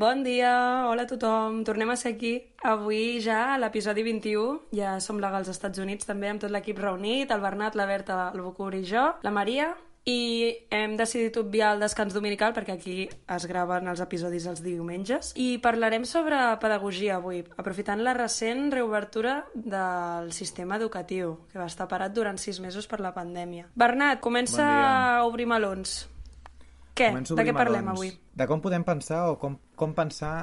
Bon dia, hola a tothom, tornem a ser aquí. Avui ja a l'episodi 21, ja som legals als Estats Units també amb tot l'equip reunit, el Bernat, la Berta, el Bucur i jo, la Maria, i hem decidit obviar el descans dominical perquè aquí es graven els episodis els diumenges i parlarem sobre pedagogia avui, aprofitant la recent reobertura del sistema educatiu que va estar parat durant sis mesos per la pandèmia. Bernat, comença Bon dia. a obrir melons. Què? Començo De què parlem avui? De com podem pensar o com, com pensar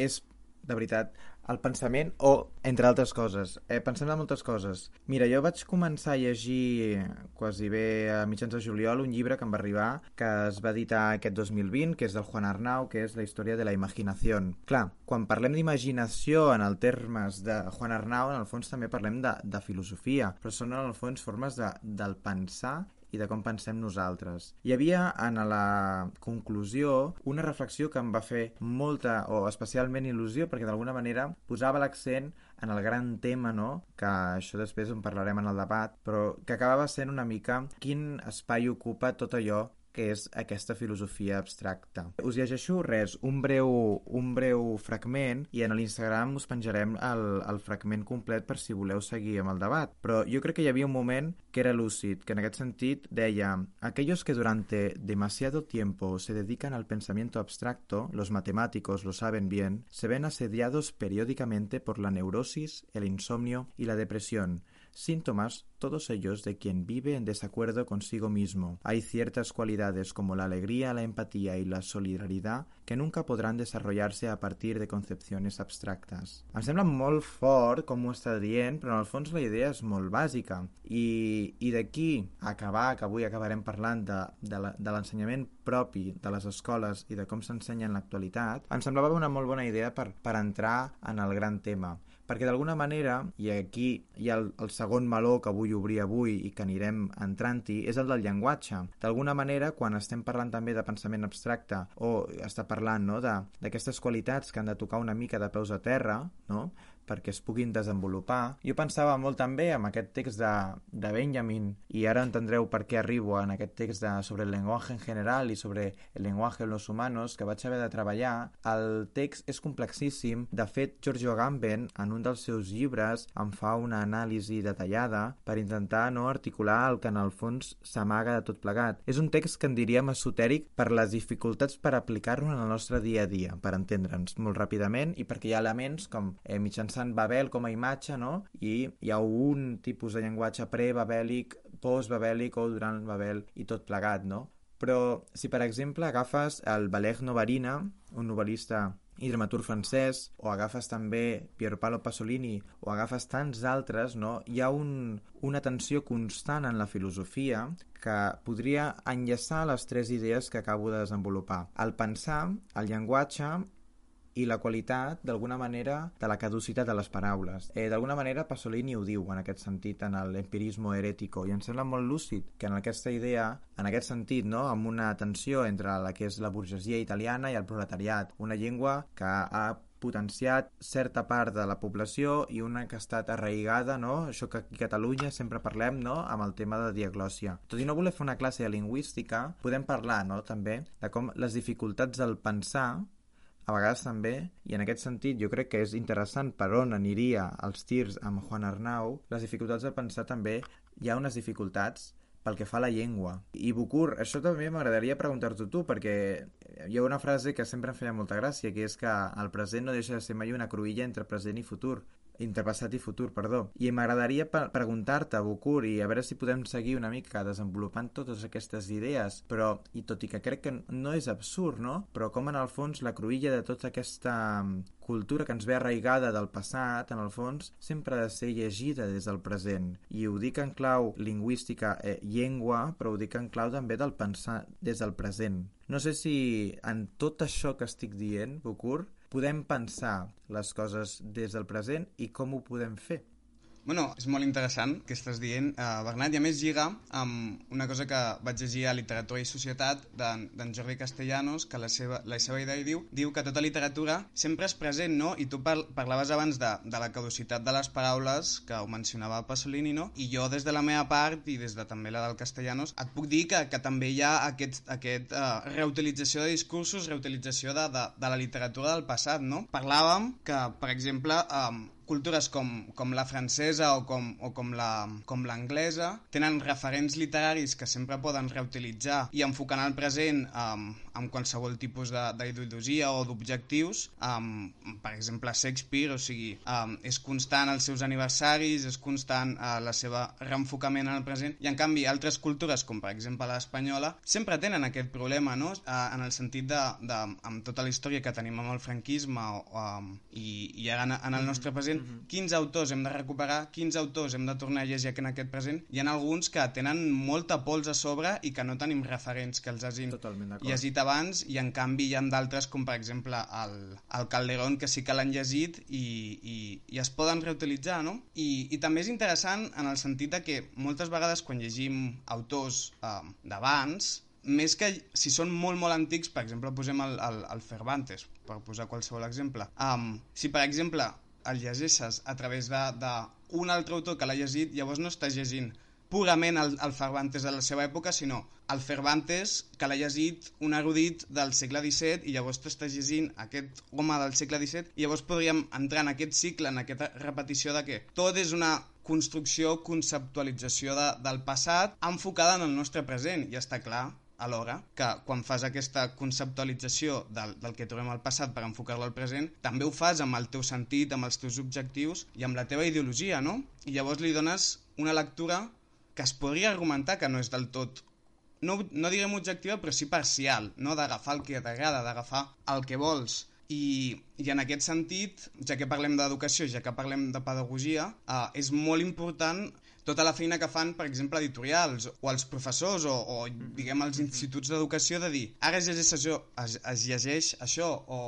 és, de veritat, el pensament o, entre altres coses, eh, pensem en moltes coses. Mira, jo vaig començar a llegir quasi bé a mitjans de juliol un llibre que em va arribar que es va editar aquest 2020, que és del Juan Arnau, que és la història de la imaginació. Clar, quan parlem d'imaginació en el termes de Juan Arnau, en el fons també parlem de, de filosofia, però són en el fons formes de, del pensar i de com pensem nosaltres. Hi havia en la conclusió una reflexió que em va fer molta o especialment il·lusió perquè d'alguna manera posava l'accent en el gran tema, no? que això després en parlarem en el debat, però que acabava sent una mica quin espai ocupa tot allò que és aquesta filosofia abstracta. Us llegeixo res, un breu, un breu fragment i en l'Instagram us penjarem el, el fragment complet per si voleu seguir amb el debat. Però jo crec que hi havia un moment que era lúcid, que en aquest sentit deia aquellos que durante demasiado tiempo se dedican al pensamiento abstracto, los matemáticos lo saben bien, se ven asediados periódicamente por la neurosis, el insomnio y la depresión, síntomas todos ellos de quien vive en desacuerdo consigo mismo. Hay ciertas cualidades como la alegría, la empatía y la solidaridad que nunca podrán desarrollarse a partir de concepciones abstractas. Em sembla molt fort com ho està dient, però en el fons la idea és molt bàsica. I, i d'aquí acabar, que avui acabarem parlant de, de l'ensenyament propi de les escoles i de com s'ensenya en l'actualitat, em semblava una molt bona idea per, per entrar en el gran tema perquè d'alguna manera, i aquí hi ha el, el segon meló que vull obrir avui i que anirem entrant-hi, és el del llenguatge. D'alguna manera, quan estem parlant també de pensament abstracte o està parlant no, d'aquestes qualitats que han de tocar una mica de peus a terra, no? Perquè es puguin desenvolupar. Jo pensava molt també en aquest text de, de Benjamin, i ara entendreu per què arribo en aquest text de, sobre el llenguatge en general i sobre el llenguatge en los humanos, que vaig haver de treballar. El text és complexíssim. De fet, Giorgio Agamben, en un dels seus llibres, en fa una anàlisi detallada per intentar no articular el que en el fons s'amaga de tot plegat. És un text que en diríem esotèric per les dificultats per aplicar-lo en el nostre dia a dia, per entendre'ns molt ràpidament i perquè hi ha elements com eh, mitjançant Babel com a imatge, no? I hi ha un tipus de llenguatge pre-babèlic, post-babèlic o durant Babel i tot plegat, no? Però si, per exemple, agafes el Valer Novarina, un novel·lista i dramaturg francès, o agafes també Pier Paolo Pasolini, o agafes tants altres, no? hi ha un, una tensió constant en la filosofia que podria enllaçar les tres idees que acabo de desenvolupar. El pensar, el llenguatge i la qualitat, d'alguna manera, de la caducitat de les paraules. Eh, d'alguna manera, Pasolini ho diu en aquest sentit, en l'empirismo herético, i em sembla molt lúcid que en aquesta idea, en aquest sentit, no?, amb una tensió entre la que és la burgesia italiana i el proletariat, una llengua que ha potenciat certa part de la població i una que ha estat arraigada, no? Això que aquí a Catalunya sempre parlem, no?, amb el tema de diaglòsia. Tot i no voler fer una classe de lingüística, podem parlar, no?, també, de com les dificultats del pensar a vegades també, i en aquest sentit jo crec que és interessant per on aniria els tirs amb Juan Arnau, les dificultats de pensar també, hi ha unes dificultats pel que fa a la llengua. I Bucur, això també m'agradaria preguntar-t'ho tu, perquè hi ha una frase que sempre em feia molta gràcia, que és que el present no deixa de ser mai una cruïlla entre present i futur interpassat i futur, perdó. I m'agradaria preguntar-te, Bucur, i a veure si podem seguir una mica desenvolupant totes aquestes idees, però, i tot i que crec que no és absurd, no? Però com en el fons la cruïlla de tota aquesta mm, cultura que ens ve arraigada del passat, en el fons, sempre ha de ser llegida des del present. I ho dic en clau lingüística, eh, llengua, però ho dic en clau també del pensar des del present. No sé si en tot això que estic dient, Bucur, podem pensar les coses des del present i com ho podem fer. Bueno, és molt interessant que estàs dient, uh, Bernat, i a més lliga amb una cosa que vaig llegir a Literatura i Societat d'en Jordi Castellanos, que la seva, la seva idea diu, diu que tota literatura sempre és present, no? I tu par parlaves abans de, de la caducitat de les paraules, que ho mencionava Pasolini, no? I jo des de la meva part, i des de també la del Castellanos, et puc dir que, que també hi ha aquest, aquest uh, reutilització de discursos, reutilització de, de, de la literatura del passat, no? Parlàvem que, per exemple, um, cultures com, com la francesa o com, o com l'anglesa tenen referents literaris que sempre poden reutilitzar i enfocar en el present um, amb qualsevol tipus d'ideologia o d'objectius. Um, per exemple, Shakespeare, o sigui, um, és constant als seus aniversaris, és constant uh, la seva reenfocament en el present, i en canvi altres cultures, com per exemple l'espanyola, sempre tenen aquest problema, no? Uh, en el sentit de, de, amb tota la història que tenim amb el franquisme o, um, i, i ara en, en el nostre present, mm -hmm. quins autors hem de recuperar, quins autors hem de tornar a llegir en aquest present. Hi ha alguns que tenen molta pols a sobre i que no tenim referents que els hagin llegit abans i en canvi hi ha d'altres com per exemple el, el Calderón que sí que l'han llegit i, i, i es poden reutilitzar no? I, i també és interessant en el sentit de que moltes vegades quan llegim autors eh, d'abans més que si són molt molt antics, per exemple posem el, el, el Cervantes, per posar qualsevol exemple um, si per exemple el llegeixes a través d'un altre autor que l'ha llegit, llavors no estàs llegint purament el, el Cervantes de la seva època, sinó el Cervantes que l'ha llegit un erudit del segle XVII i llavors tu estàs llegint aquest home del segle XVII i llavors podríem entrar en aquest cicle, en aquesta repetició de que tot és una construcció, conceptualització de, del passat enfocada en el nostre present i està clar alhora que quan fas aquesta conceptualització del, del que trobem al passat per enfocar-lo al present, també ho fas amb el teu sentit, amb els teus objectius i amb la teva ideologia, no? I llavors li dones una lectura que es podria argumentar que no és del tot no, no direm objectiva, però sí parcial, no? d'agafar el que t'agrada, d'agafar el que vols. I, I en aquest sentit, ja que parlem d'educació, ja que parlem de pedagogia, eh, és molt important tota la feina que fan, per exemple, editorials o els professors o, o diguem, els instituts d'educació de dir ara es llegeix això, es, es llegeix això o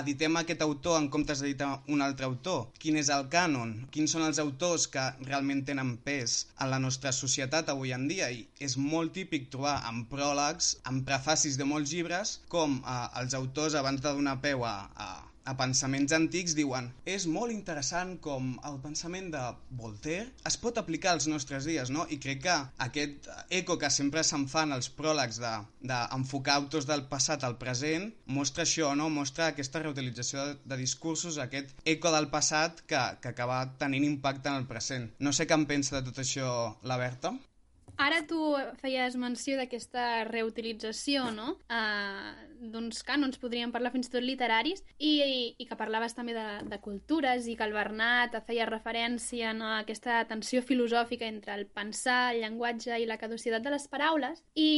editem aquest autor en comptes d'editar un altre autor? Quin és el cànon? Quins són els autors que realment tenen pes en la nostra societat avui en dia? I és molt típic trobar en pròlegs, en prefacis de molts llibres, com eh, els autors abans de donar peu a, a a pensaments antics diuen és molt interessant com el pensament de Voltaire es pot aplicar als nostres dies, no? I crec que aquest eco que sempre se'n fan els pròlegs d'enfocar de, de autors del passat al present mostra això, no? Mostra aquesta reutilització de, de discursos, aquest eco del passat que, que acaba tenint impacte en el present. No sé què en pensa de tot això la Berta. Ara tu feies menció d'aquesta reutilització, no? Uh, D'uns cànons, podríem parlar fins i tot literaris, i, i, i que parlaves també de, de cultures, i que el Bernat feia referència no, a aquesta tensió filosòfica entre el pensar, el llenguatge i la caducitat de les paraules, i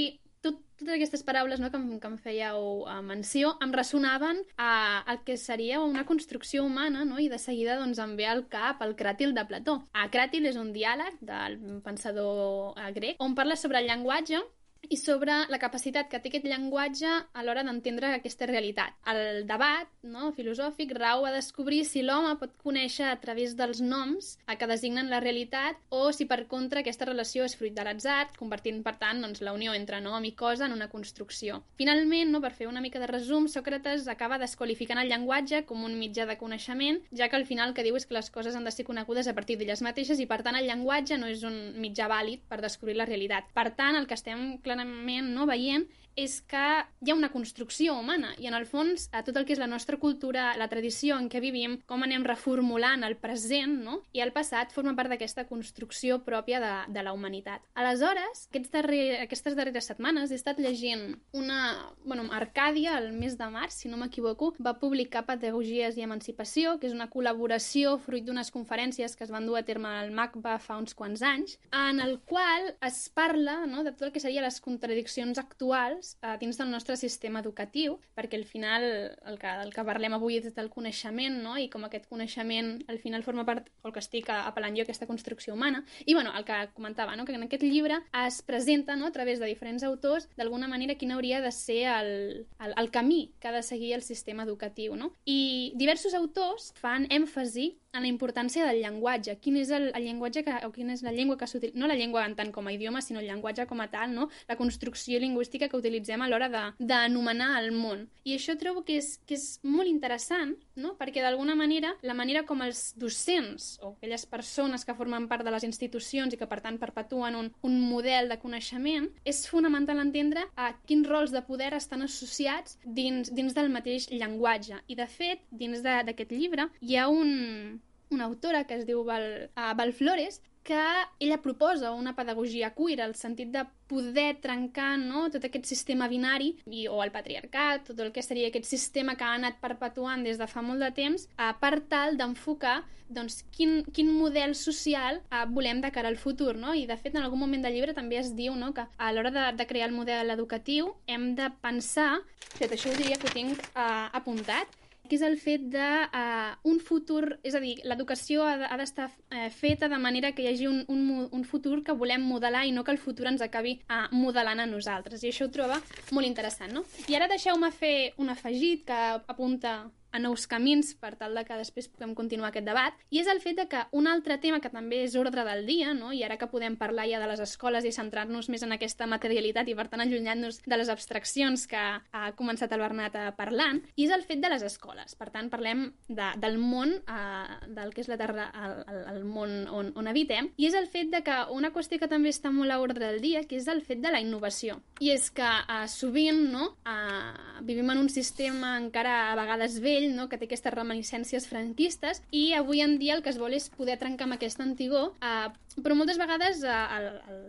tot, totes aquestes paraules no, que, que em fèieu a menció em ressonaven a, a que seria una construcció humana no? i de seguida doncs, em ve al cap el Cràtil de Plató. A Cràtil és un diàleg del pensador eh, grec on parla sobre el llenguatge i sobre la capacitat que té aquest llenguatge a l'hora d'entendre aquesta realitat. El debat no, filosòfic rau a descobrir si l'home pot conèixer a través dels noms a que designen la realitat o si per contra aquesta relació és fruit de l'atzar, convertint per tant doncs, la unió entre nom i cosa en una construcció. Finalment, no, per fer una mica de resum, Sòcrates acaba desqualificant el llenguatge com un mitjà de coneixement, ja que al final el que diu és que les coses han de ser conegudes a partir d'elles mateixes i per tant el llenguatge no és un mitjà vàlid per descobrir la realitat. Per tant, el que estem clar clarament no, veient és que hi ha una construcció humana i en el fons a tot el que és la nostra cultura, la tradició en què vivim, com anem reformulant el present no? i el passat forma part d'aquesta construcció pròpia de, de la humanitat. Aleshores, aquests darrer, aquestes darreres setmanes he estat llegint una... Bueno, Arcàdia, el mes de març, si no m'equivoco, va publicar Pedagogies i Emancipació, que és una col·laboració fruit d'unes conferències que es van dur a terme al MACBA fa uns quants anys, en el qual es parla no, de tot el que serien les contradiccions actuals coses uh, dins del nostre sistema educatiu, perquè al final el que, el que parlem avui és del coneixement, no? i com aquest coneixement al final forma part, o el que estic apel·lant jo, aquesta construcció humana. I bueno, el que comentava, no? que en aquest llibre es presenta no? a través de diferents autors d'alguna manera quin hauria de ser el, el, el camí que ha de seguir el sistema educatiu. No? I diversos autors fan èmfasi en la importància del llenguatge. Quin és el, el llenguatge que, o quina és la llengua que s'utilitza, no la llengua en tant com a idioma, sinó el llenguatge com a tal, no? la construcció lingüística que utilitzem a l'hora d'anomenar el món. I això trobo que és, que és molt interessant, no? perquè d'alguna manera la manera com els docents o aquelles persones que formen part de les institucions i que per tant perpetuen un, un model de coneixement és fonamental entendre a quins rols de poder estan associats dins, dins del mateix llenguatge. I de fet, dins d'aquest llibre hi ha un, una autora que es diu Val, uh, Val Flores, que ella proposa una pedagogia queer, el sentit de poder trencar no, tot aquest sistema binari i, o el patriarcat, tot el que seria aquest sistema que ha anat perpetuant des de fa molt de temps, uh, per tal d'enfocar doncs, quin, quin model social uh, volem de cara al futur. No? I, de fet, en algun moment del llibre també es diu no, que a l'hora de, de crear el model educatiu hem de pensar, fet, això ho diria que ho tinc uh, apuntat, que és el fet de uh, un futur, és a dir, l'educació ha d'estar uh, feta de manera que hi hagi un, un, un futur que volem modelar i no que el futur ens acabi uh, modelant a nosaltres. I això ho troba molt interessant, no? I ara deixeu-me fer un afegit que apunta a nous camins per tal de que després puguem continuar aquest debat, i és el fet de que un altre tema que també és ordre del dia, no? i ara que podem parlar ja de les escoles i centrar-nos més en aquesta materialitat i per tant allunyant-nos de les abstraccions que ha començat el Bernat parlant, i és el fet de les escoles. Per tant, parlem de, del món, eh, del que és la terra, el, el món on, on habitem, i és el fet de que una qüestió que també està molt a ordre del dia, que és el fet de la innovació. I és que eh, sovint no, eh, vivim en un sistema encara a vegades vell ell, no?, que té aquestes reminiscències franquistes, i avui en dia el que es vol és poder trencar amb aquest antigó, eh, però moltes vegades eh, el, el,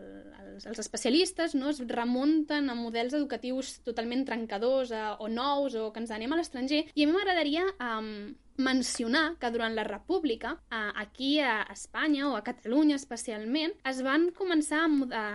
els, els especialistes no, es remunten a models educatius totalment trencadors eh, o nous o que ens anem a l'estranger, i a mi m'agradaria eh, mencionar que durant la República, eh, aquí a Espanya o a Catalunya especialment, es van començar a, a,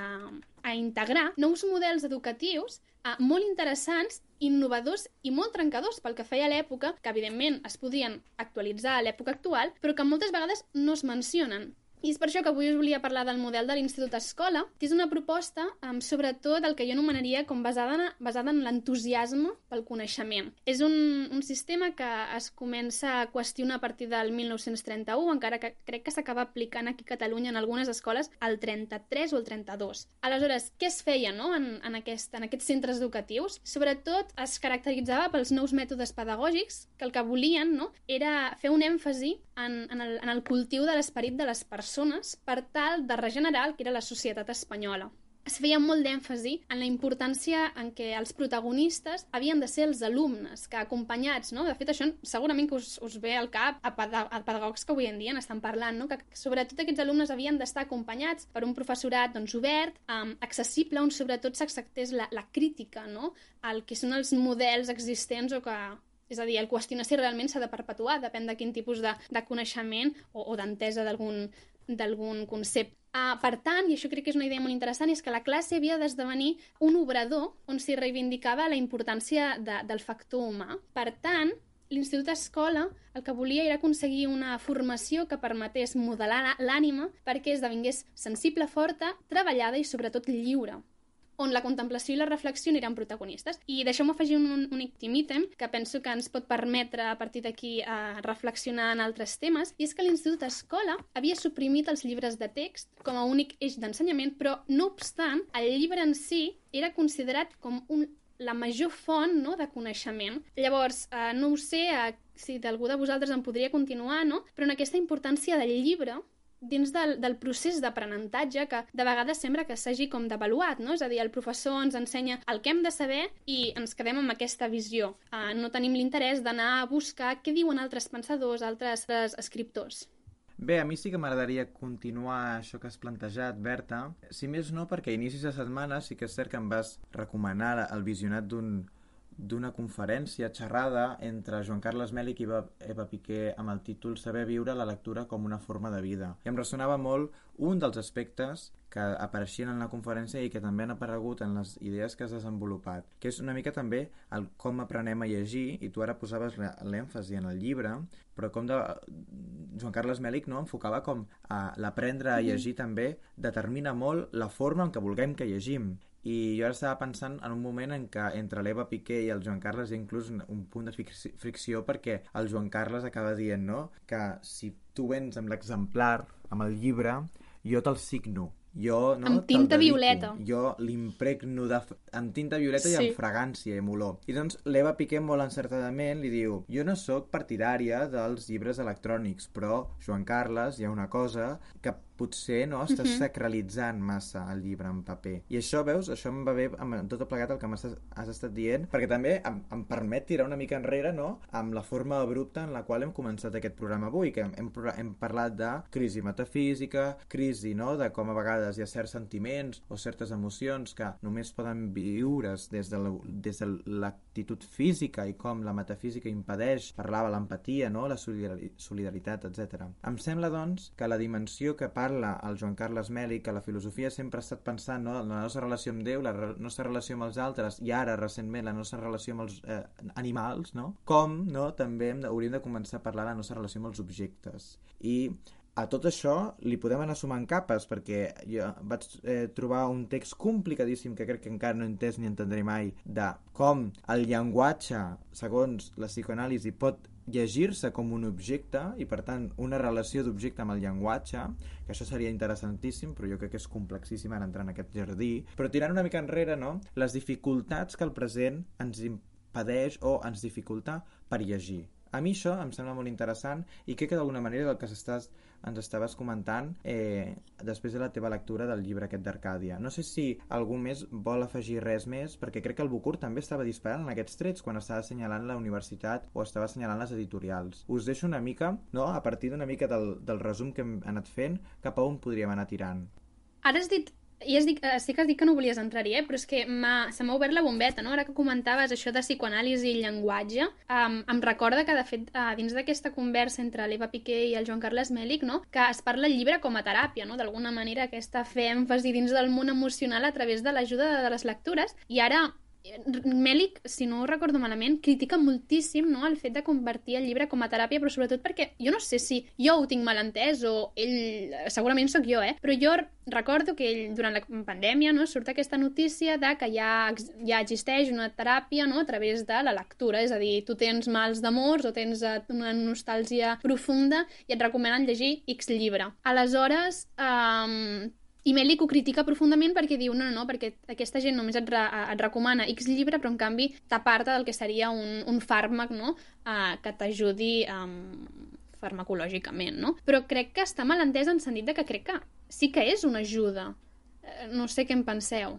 a integrar nous models educatius eh, molt interessants innovadors i molt trencadors pel que feia a l'època, que evidentment es podien actualitzar a l'època actual, però que moltes vegades no es mencionen. I és per això que avui us volia parlar del model de l'Institut Escola, que és una proposta amb sobretot el que jo anomenaria com basada en, basada en l'entusiasme pel coneixement. És un, un sistema que es comença a qüestionar a partir del 1931, encara que crec que s'acaba aplicant aquí a Catalunya en algunes escoles al 33 o el 32. Aleshores, què es feia no, en, en, aquest, en aquests centres educatius? Sobretot es caracteritzava pels nous mètodes pedagògics que el que volien no, era fer un èmfasi en, en, el, en el cultiu de l'esperit de les persones persones per tal de regenerar el que era la societat espanyola. Es feia molt d'èmfasi en la importància en què els protagonistes havien de ser els alumnes, que acompanyats, no? De fet, això segurament que us, us ve al cap a, a pedagogs que avui en dia n'estan parlant, no? Que sobretot aquests alumnes havien d'estar acompanyats per un professorat doncs, obert, um, accessible, on sobretot s'acceptés la, la crítica, no? El que són els models existents o que, és a dir, el qüestionar si realment s'ha de perpetuar, depèn de quin tipus de, de coneixement o, o d'entesa d'algun d'algun concepte. Uh, per tant, i això crec que és una idea molt interessant, és que la classe havia d'esdevenir un obrador on s'hi reivindicava la importància de, del factor humà. Per tant, l'Institut Escola el que volia era aconseguir una formació que permetés modelar l'ànima perquè esdevingués sensible, forta, treballada i sobretot lliure on la contemplació i la reflexió eren protagonistes. I deixeu-me afegir un, un únic ítem que penso que ens pot permetre a partir d'aquí a reflexionar en altres temes, i és que l'Institut Escola havia suprimit els llibres de text com a únic eix d'ensenyament, però no obstant, el llibre en si era considerat com un, la major font no, de coneixement. Llavors, eh, no ho sé eh, si d'algú de vosaltres en podria continuar, no? però en aquesta importància del llibre dins del, del procés d'aprenentatge que de vegades sembla que s'hagi com d'avaluat, no? És a dir, el professor ens ensenya el que hem de saber i ens quedem amb aquesta visió. Uh, no tenim l'interès d'anar a buscar què diuen altres pensadors, altres, altres escriptors. Bé, a mi sí que m'agradaria continuar això que has plantejat, Berta. Si més no, perquè a inicis de setmana sí que és cert que em vas recomanar el visionat d'un d'una conferència xerrada entre Joan Carles Mèlic i Eva Piqué amb el títol Saber viure la lectura com una forma de vida. I em ressonava molt un dels aspectes que apareixien en la conferència i que també han aparegut en les idees que has desenvolupat, que és una mica també el com aprenem a llegir, i tu ara posaves l'èmfasi en el llibre, però com de... Joan Carles Mèlic no, enfocava com a l'aprendre a llegir també determina molt la forma en què vulguem que llegim I jo ara estava pensant en un moment en què entre l'Eva Piqué i el Joan Carles hi ha inclús un, un punt de fricció, perquè el Joan Carles acaba dient no? que si tu vens amb l'exemplar, amb el llibre, jo te'l signo. Jo, no, Amb tinta dedico. violeta. Jo l'impregno de... amb tinta violeta i Sí. amb fragància i amb olor. I doncs l'Eva Piqué molt encertadament li diu jo no sóc partidària dels llibres electrònics, però, Joan Carles, hi ha una cosa que potser no estàs Mhm. sacralitzant massa el llibre en paper. I això, veus, això em va bé amb tot plegat el que m'has has estat dient, perquè també em, em permet tirar una mica enrere, no?, amb la forma abrupta en la qual hem començat aquest programa avui, que hem, hem, hem parlat de crisi metafísica, crisi, no?, de com a vegades hi ha certs sentiments o certes emocions que només poden viure's des de la- des de l'actitud física i com la metafísica impedeix, parlava l'empatia, no?, la solidari solidaritat, etc. Em sembla, doncs, que la dimensió que parla el Joan Carles Meli, que la filosofia sempre ha estat pensant no? la nostra relació amb Déu, la nostra relació amb els altres i ara, recentment, la nostra relació amb els eh, animals, no? com no? també hauríem de començar a parlar de la nostra relació amb els objectes. I a tot això li podem anar sumant capes perquè jo vaig eh, trobar un text complicadíssim que crec que encara no he entès ni entendré mai de com el llenguatge, segons la psicoanàlisi, pot llegir-se com un objecte i per tant una relació d'objecte amb el llenguatge que això seria interessantíssim però jo crec que és complexíssim ara entrar en aquest jardí però tirant una mica enrere no? les dificultats que el present ens impedeix o ens dificulta per llegir a mi això em sembla molt interessant i crec que d'alguna manera el que s'estàs ens estaves comentant eh, després de la teva lectura del llibre aquest d'Arcàdia. No sé si algú més vol afegir res més, perquè crec que el Bucur també estava disparant en aquests trets quan estava assenyalant la universitat o estava assenyalant les editorials. Us deixo una mica, no?, a partir d'una mica del, del resum que hem anat fent, cap a on podríem anar tirant. Ara has dit i has dit, eh, sí que has dit que no volies entrar-hi, eh? però és que se m'ha obert la bombeta, no? Ara que comentaves això de psicoanàlisi i llenguatge, um, em recorda que, de fet, uh, dins d'aquesta conversa entre l'Eva Piqué i el Joan Carles Mèlic, no? que es parla el llibre com a teràpia, no? d'alguna manera aquesta fer èmfasi dins del món emocional a través de l'ajuda de les lectures, i ara eh, Mèlic, si no ho recordo malament, critica moltíssim no, el fet de convertir el llibre com a teràpia, però sobretot perquè jo no sé si jo ho tinc mal entès o ell, segurament sóc jo, eh? però jo recordo que ell, durant la pandèmia no, surt aquesta notícia de que ja, ja existeix una teràpia no, a través de la lectura, és a dir, tu tens mals d'amors o tens eh, una nostàlgia profunda i et recomenen llegir X llibre. Aleshores, um, i Mèlic ho critica profundament perquè diu no, no, no, perquè aquesta gent només et, re, et recomana X llibre, però en canvi t'aparta del que seria un, un fàrmac no? uh, que t'ajudi um, farmacològicament, no? Però crec que està mal entès en sentit de que crec que sí que és una ajuda. Eh, No sé què en penseu.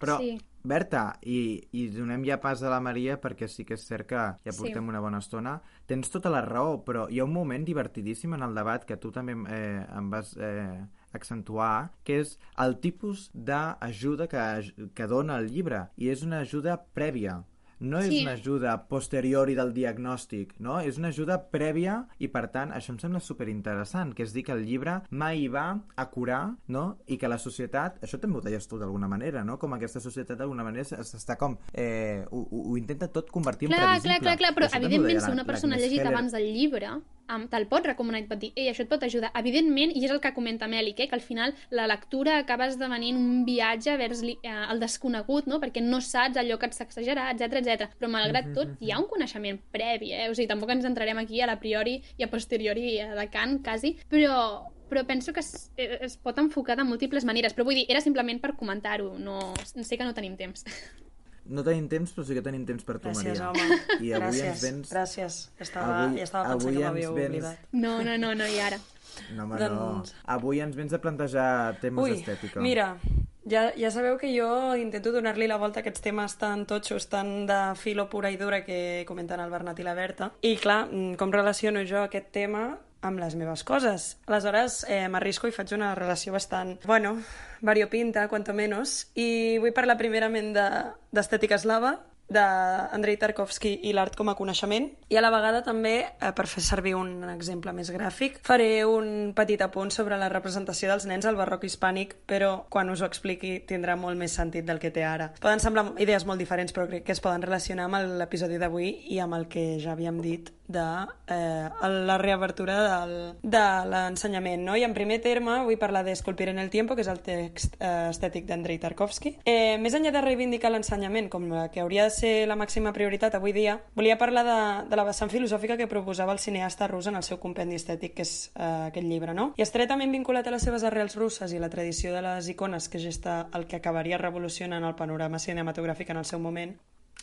Però, Sí. Berta, i, i donem ja pas a la Maria perquè sí que és cert que ja Sí. portem una bona estona. Tens tota la raó, però hi ha un moment divertidíssim en el debat que tu també eh, em vas eh, accentuar, que és el tipus d'ajuda que, que dona el llibre. I és una ajuda prèvia. No és Sí. una ajuda posteriori del diagnòstic, no? És una ajuda prèvia i, per tant, això em sembla superinteressant, que és dir que el llibre mai va a curar, no? I que la societat, això també ho deies tu d'alguna manera, no? Com aquesta societat d'alguna manera s'està com... Eh, ho, ho intenta tot convertir en Clar, previsible. clar, clar, clar, però evidentment si una persona ha llegit Heller. abans del llibre, um, te'l pot recomanar i et pot dir, ei, això et pot ajudar. Evidentment, i és el que comenta Mèlic, eh, que al final la lectura acaba esdevenint un viatge vers eh, el desconegut, no? perquè no saps allò que et sacsejarà, etc etc. Però malgrat tot, hi ha un coneixement previ, eh? o sigui, tampoc ens entrarem aquí a la priori i a posteriori eh, de Kant, quasi, però però penso que es, eh, es pot enfocar de múltiples maneres, però vull dir, era simplement per comentar-ho, no, sé que no tenim temps. No tenim temps, però sí que tenim temps per tu, Gràcies, Maria. home. I avui gràcies, ens vens... gràcies. Estava, Avui- ja estava pensant avui que m'havíeu vens- oblidat. No, no, no, no, i ara. No, home, Doncs- no. Avui ens vens a plantejar temes Ui, d'estètica. mira, ja, ja sabeu que jo intento donar-li la volta a aquests temes tan totxos, tan de filo pura i dura que comenten el Bernat i la Berta. I clar, com relaciono jo aquest tema amb les meves coses. Aleshores, eh, m'arrisco i faig una relació bastant, bueno, variopinta, cuanto menos, i vull parlar primerament de- d'estètica de, eslava, d'Andrei Tarkovsky i l'art com a coneixement i a la vegada també, eh, per fer servir un exemple més gràfic, faré un petit apunt sobre la representació dels nens al barroc hispànic, però quan us ho expliqui tindrà molt més sentit del que té ara. Poden semblar idees molt diferents, però crec que es poden relacionar amb l'episodi d'avui i amb el que ja havíem dit de eh, la reabertura del, de l'ensenyament. No? I en primer terme vull parlar d'Esculpir en el tiempo, que és el text eh, estètic d'Andrei Tarkovsky. Eh, més enllà de reivindicar l'ensenyament com que hauria de ser la màxima prioritat avui dia, volia parlar de, de la vessant filosòfica que proposava el cineasta rus en el seu compendi estètic, que és eh, aquest llibre. No? I estretament vinculat a les seves arrels russes i la tradició de les icones que gesta el que acabaria revolucionant el panorama cinematogràfic en el seu moment,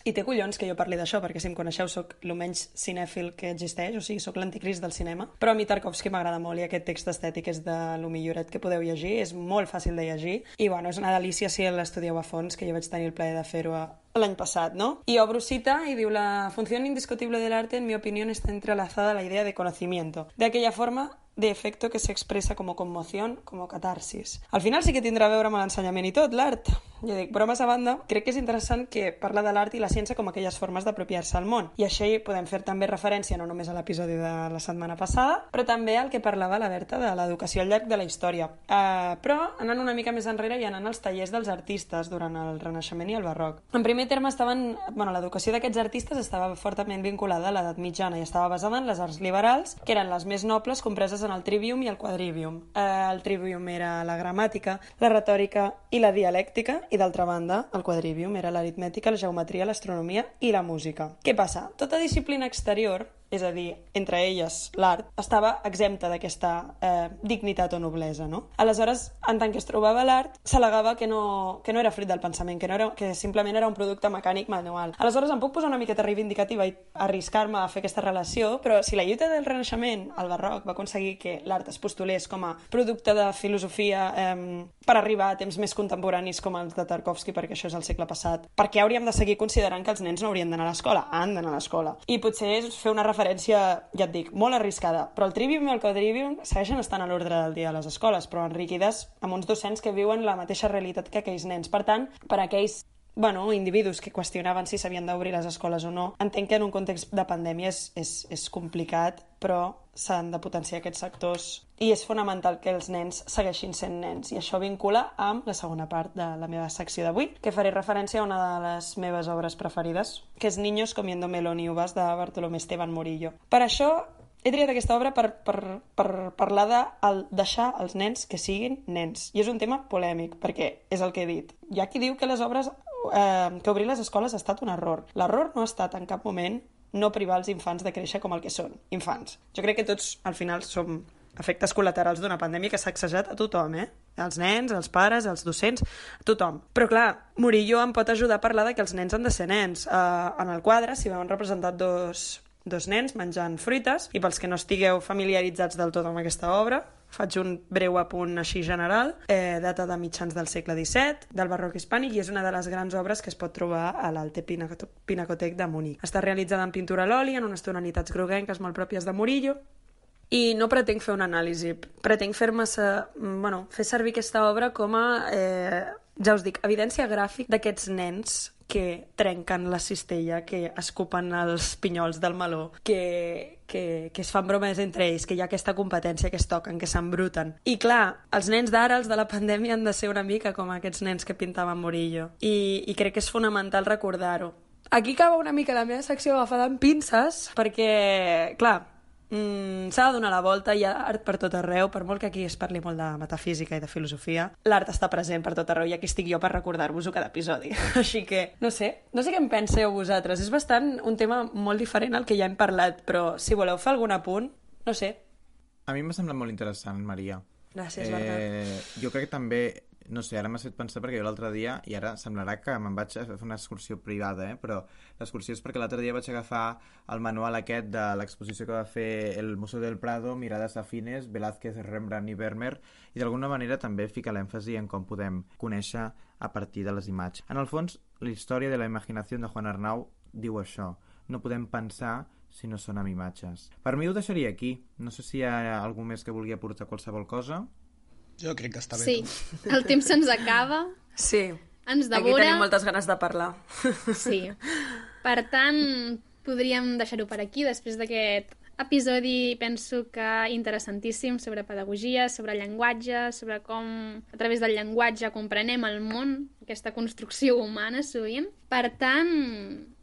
i té collons que jo parli d'això, perquè si em coneixeu sóc el menys cinèfil que existeix, o sigui, sóc l'anticrist del cinema. Però a mi Tarkovsky m'agrada molt i aquest text estètic és de lo milloret que podeu llegir, és molt fàcil de llegir i bueno, és una delícia si l'estudieu a fons, que jo vaig tenir el plaer de fer-ho l'any passat, ¿no? Y obro cita y diu la función indiscutible del arte, en mi opinión, está entrelazada a la idea de conocimiento. De aquella forma, de efecto que s'expressa com conmoción, com catarsis. Al final sí que tindrà a veure amb l'ensenyament i tot, l'art. Jo dic, bromes a banda, crec que és interessant que parla de l'art i la ciència com aquelles formes d'apropiar-se al món. I així podem fer també referència no només a l'episodi de la setmana passada, però també al que parlava la Berta de l'educació al llarg de la història. Uh, però anant una mica més enrere i anant als tallers dels artistes durant el Renaixement i el Barroc. En primer terme estaven... Bueno, l'educació d'aquests artistes estava fortament vinculada a l'edat mitjana i estava basada en les arts liberals, que eren les més nobles compreses en el trivium i el quadrivium. Eh, el trivium era la gramàtica, la retòrica i la dialèctica, i d'altra banda, el quadrivium era l'aritmètica, la geometria, l'astronomia i la música. Què passa? Tota disciplina exterior és a dir, entre elles l'art, estava exempta d'aquesta eh, dignitat o noblesa. No? Aleshores, en tant que es trobava l'art, s'al·legava que, no, que no era fruit del pensament, que, no era, que simplement era un producte mecànic manual. Aleshores, em puc posar una miqueta reivindicativa i arriscar-me a fer aquesta relació, però si la lluita del Renaixement, al barroc, va aconseguir que l'art es postulés com a producte de filosofia eh, per arribar a temps més contemporanis com els de Tarkovsky, perquè això és el segle passat, per què hauríem de seguir considerant que els nens no haurien d'anar a l'escola? Han d'anar a l'escola. I potser és fer una referència, ja et dic, molt arriscada, però el trivium i el quadrivium segueixen estant a l'ordre del dia a les escoles, però enriquides amb uns docents que viuen la mateixa realitat que aquells nens. Per tant, per aquells bueno, individus que qüestionaven si s'havien d'obrir les escoles o no. Entenc que en un context de pandèmia és, és, és complicat, però s'han de potenciar aquests sectors i és fonamental que els nens segueixin sent nens. I això vincula amb la segona part de la meva secció d'avui, que faré referència a una de les meves obres preferides, que és Niños comiendo melón y uvas de Bartolomé Esteban Murillo. Per això he triat aquesta obra per, per, per parlar de el deixar els nens que siguin nens. I és un tema polèmic, perquè és el que he dit. Hi ha qui diu que les obres eh, que obrir les escoles ha estat un error. L'error no ha estat en cap moment no privar els infants de créixer com el que són, infants. Jo crec que tots, al final, som efectes col·laterals d'una pandèmia que s'ha accesat a tothom, eh? Els nens, els pares, els docents, tothom. Però clar, Murillo em pot ajudar a parlar de que els nens han de ser nens. Uh, en el quadre s'hi veuen representat dos, dos nens menjant fruites, i pels que no estigueu familiaritzats del tot amb aquesta obra, faig un breu apunt així general, eh, data de mitjans del segle XVII, del barroc hispànic, i és una de les grans obres que es pot trobar a l'Alte Pinacotec de Munic. Està realitzada en pintura a l'oli, en unes tonalitats groguenques molt pròpies de Murillo, i no pretenc fer una anàlisi, pretenc fer-me bueno, fer servir aquesta obra com a, eh, ja us dic, evidència gràfic d'aquests nens que trenquen la cistella, que escupen els pinyols del meló, que, que, que es fan bromes entre ells, que hi ha aquesta competència que es toquen, que s'embruten. I clar, els nens d'ara, els de la pandèmia, han de ser una mica com aquests nens que pintaven Murillo. I, i crec que és fonamental recordar-ho. Aquí acaba una mica la meva secció agafada amb pinces, perquè, clar, Mm, s'ha de donar la volta, hi ha art per tot arreu, per molt que aquí es parli molt de metafísica i de filosofia, l'art està present per tot arreu i aquí estic jo per recordar-vos-ho cada episodi. Així que, no sé, no sé què en penseu vosaltres, és bastant un tema molt diferent al que ja hem parlat, però si voleu fer algun apunt, no sé. A mi m'ha semblat molt interessant, Maria. Gràcies, Bernat. Eh, jo crec que també no sé, ara m'ha fet pensar perquè jo l'altre dia, i ara semblarà que me'n vaig a fer una excursió privada, eh? però l'excursió és perquè l'altre dia vaig agafar el manual aquest de l'exposició que va fer el Museu del Prado, Mirades afines, Velázquez, Rembrandt i Vermeer, i d'alguna manera també fica l'èmfasi en com podem conèixer a partir de les imatges. En el fons, la història de la imaginació de Juan Arnau diu això, no podem pensar si no són amb imatges. Per mi ho deixaria aquí. No sé si hi ha algú més que vulgui aportar qualsevol cosa. Jo crec que està bé. Sí, el temps se'ns acaba, Sí, ens aquí devora... tenim moltes ganes de parlar. Sí. Per tant, podríem deixar-ho per aquí, després d'aquest episodi penso que interessantíssim sobre pedagogia, sobre llenguatge, sobre com a través del llenguatge comprenem el món, aquesta construcció humana sovint. Per tant,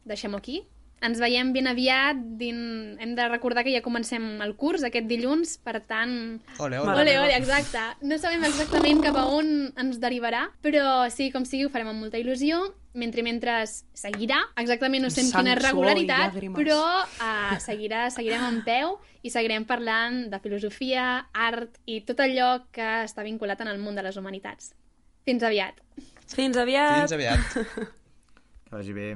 deixem-ho aquí. Ens veiem ben aviat, din... hem de recordar que ja comencem el curs aquest dilluns, per tant... Ole, ole. Ole, ole, exacte. No sabem exactament cap a on ens derivarà, però sí, com sigui, ho farem amb molta il·lusió. Mentre mentre seguirà, exactament no sé amb quina regularitat, però uh, seguirà, seguirem en peu i seguirem parlant de filosofia, art i tot allò que està vinculat en el món de les humanitats. Fins aviat! Fins aviat! Fins aviat. Que vagi bé.